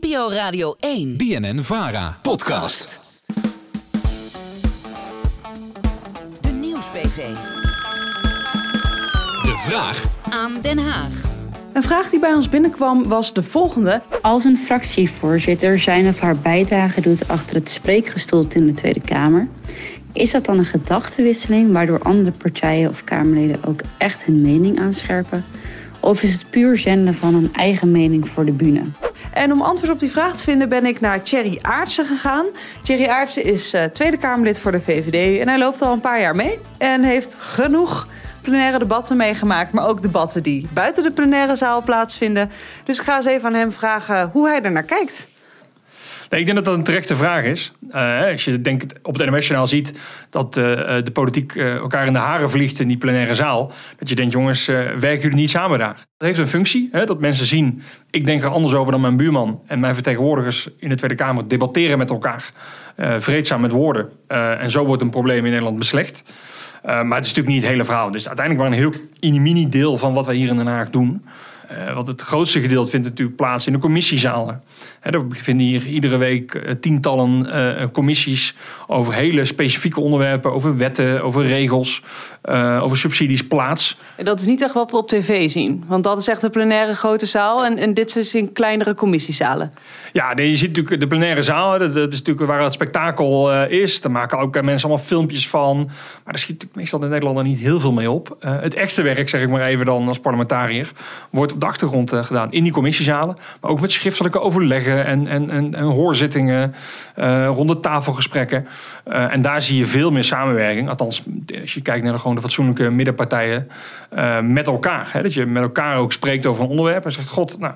NPO Radio 1. BNN Vara. Podcast. De Nieuwsbv. De vraag Aan Den Haag. Een vraag die bij ons binnenkwam was de volgende. Als een fractievoorzitter zijn of haar bijdrage doet achter het spreekgestoelte in de Tweede Kamer, is dat dan een gedachtenwisseling waardoor andere partijen of Kamerleden ook echt hun mening aanscherpen? Of is het puur zenden van een eigen mening voor de bühne? En om antwoord op die vraag te vinden ben ik naar Thierry Aartsen gegaan. Thierry Aartsen is eh, Tweede Kamerlid voor de VVD en hij loopt al een paar jaar mee. En heeft genoeg plenaire debatten meegemaakt, maar ook debatten die buiten de plenaire zaal plaatsvinden. Dus ik ga eens even aan hem vragen hoe hij er naar kijkt. Ik denk dat dat een terechte vraag is. Uh, als je denkt, op het NOS-journaal ziet dat uh, de politiek elkaar in de haren vliegt in die plenaire zaal. Dat je denkt, jongens, werken jullie niet samen daar? Dat heeft een functie, hè, dat mensen zien, ik denk er anders over dan mijn buurman. En mijn vertegenwoordigers in de Tweede Kamer debatteren met elkaar. vreedzaam met woorden. en zo wordt een probleem in Nederland beslecht. maar het is natuurlijk niet het hele verhaal. Dus uiteindelijk maar een heel mini deel van wat wij hier in Den Haag doen. Uh, want het grootste gedeelte vindt natuurlijk plaats in de commissiezalen. He, er vinden hier iedere week uh, tientallen uh, commissies over hele specifieke onderwerpen, over wetten, over regels, over subsidies plaats. Dat is niet echt wat we op tv zien, want dat is echt de plenaire grote zaal en, en dit is in kleinere commissiezalen. Ja, nee, je ziet natuurlijk de plenaire zaal, dat, dat is natuurlijk waar het spektakel is. Daar maken ook mensen allemaal filmpjes van, maar daar schiet natuurlijk meestal in Nederland niet heel veel mee op. het echte werk, zeg ik maar even dan als parlementariër, wordt de achtergrond uh, gedaan in die commissiezalen. Maar ook met schriftelijke overleggen en, en, en, en hoorzittingen, uh, ronde tafelgesprekken. Uh, en daar zie je veel meer samenwerking. Althans, als je kijkt naar de, gewoon de fatsoenlijke middenpartijen met elkaar. Hè, dat je met elkaar ook spreekt over een onderwerp en zegt: God, nou,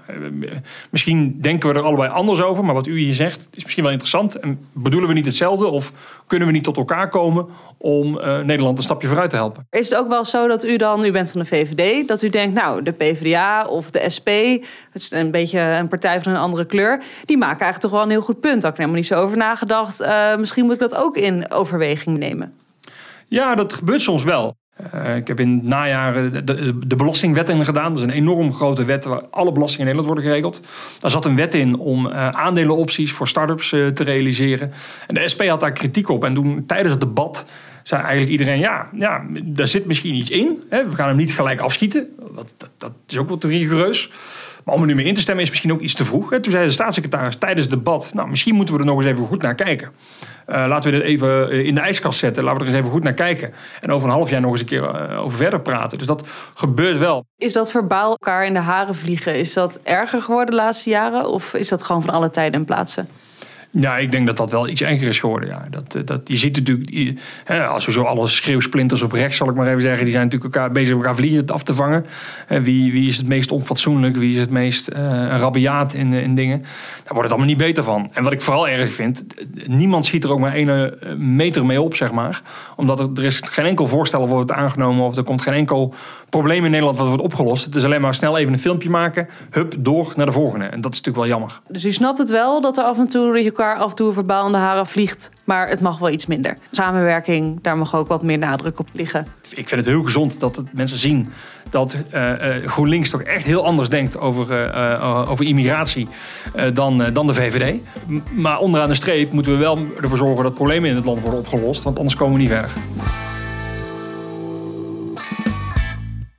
misschien denken we er allebei anders over. Maar wat u hier zegt is misschien wel interessant. En bedoelen we niet hetzelfde? Of kunnen we niet tot elkaar komen om Nederland een stapje vooruit te helpen? Is het ook wel zo dat u dan, u bent van de VVD, dat u denkt, nou, de PvdA of de SP, het is een beetje een partij van een andere kleur, die maken eigenlijk toch wel een heel goed punt. Daar heb ik helemaal niet zo over nagedacht. Uh, misschien moet ik dat ook in overweging nemen. Ja, dat gebeurt soms wel. Uh, ik heb in het najaar de, de, de belastingwet in gedaan. Dat is een enorm grote wet waar alle belastingen in Nederland worden geregeld. Daar zat een wet in om aandelenopties voor start-ups te realiseren. En de SP had daar kritiek op. En toen tijdens het debat zei eigenlijk iedereen: ja, ja daar zit misschien iets in. Hè? We gaan hem niet gelijk afschieten. Dat, dat, dat is ook wat rigoureus. Maar om er nu mee in te stemmen is misschien ook iets te vroeg. Hè? Toen zei de staatssecretaris tijdens het debat: Nou, misschien moeten we er nog eens even goed naar kijken. Uh, laten we dit even in de ijskast zetten. Laten we er eens even goed naar kijken. En over een half jaar nog eens een keer uh, over verder praten. Dus dat gebeurt wel. Is dat verbaal elkaar in de haren vliegen? Is dat erger geworden de laatste jaren? Of is dat gewoon van alle tijden en plaatsen? Ja, ik denk dat dat wel iets erger is geworden. Ja. Dat, dat, je ziet natuurlijk, hè, als we zo alle schreeuwsplinters op rechts, zal ik maar even zeggen, die zijn natuurlijk elkaar bezig elkaar vliegen af te vangen. Wie, wie is het meest onfatsoenlijk, wie is het meest uh, rabiaat in, in dingen. Daar wordt het allemaal niet beter van. En wat ik vooral erg vind, niemand schiet er ook maar een meter mee op, zeg maar. Omdat er, er is geen enkel voorstel wordt aangenomen of er komt geen enkel probleem in Nederland wat wordt opgelost. Het is alleen maar snel even een filmpje maken, hup, door naar de volgende. En dat is natuurlijk wel jammer. Dus u snapt het wel dat er af en toe je elkaar af en toe verbaal in de haren vliegt. Maar het mag wel iets minder. Samenwerking, daar mag ook wat meer nadruk op liggen. Ik vind het heel gezond dat het mensen zien dat uh, uh, GroenLinks toch echt heel anders denkt over, uh, over immigratie dan, dan de VVD. Maar onderaan de streep moeten we wel ervoor zorgen dat problemen in het land worden opgelost. Want anders komen we niet verder.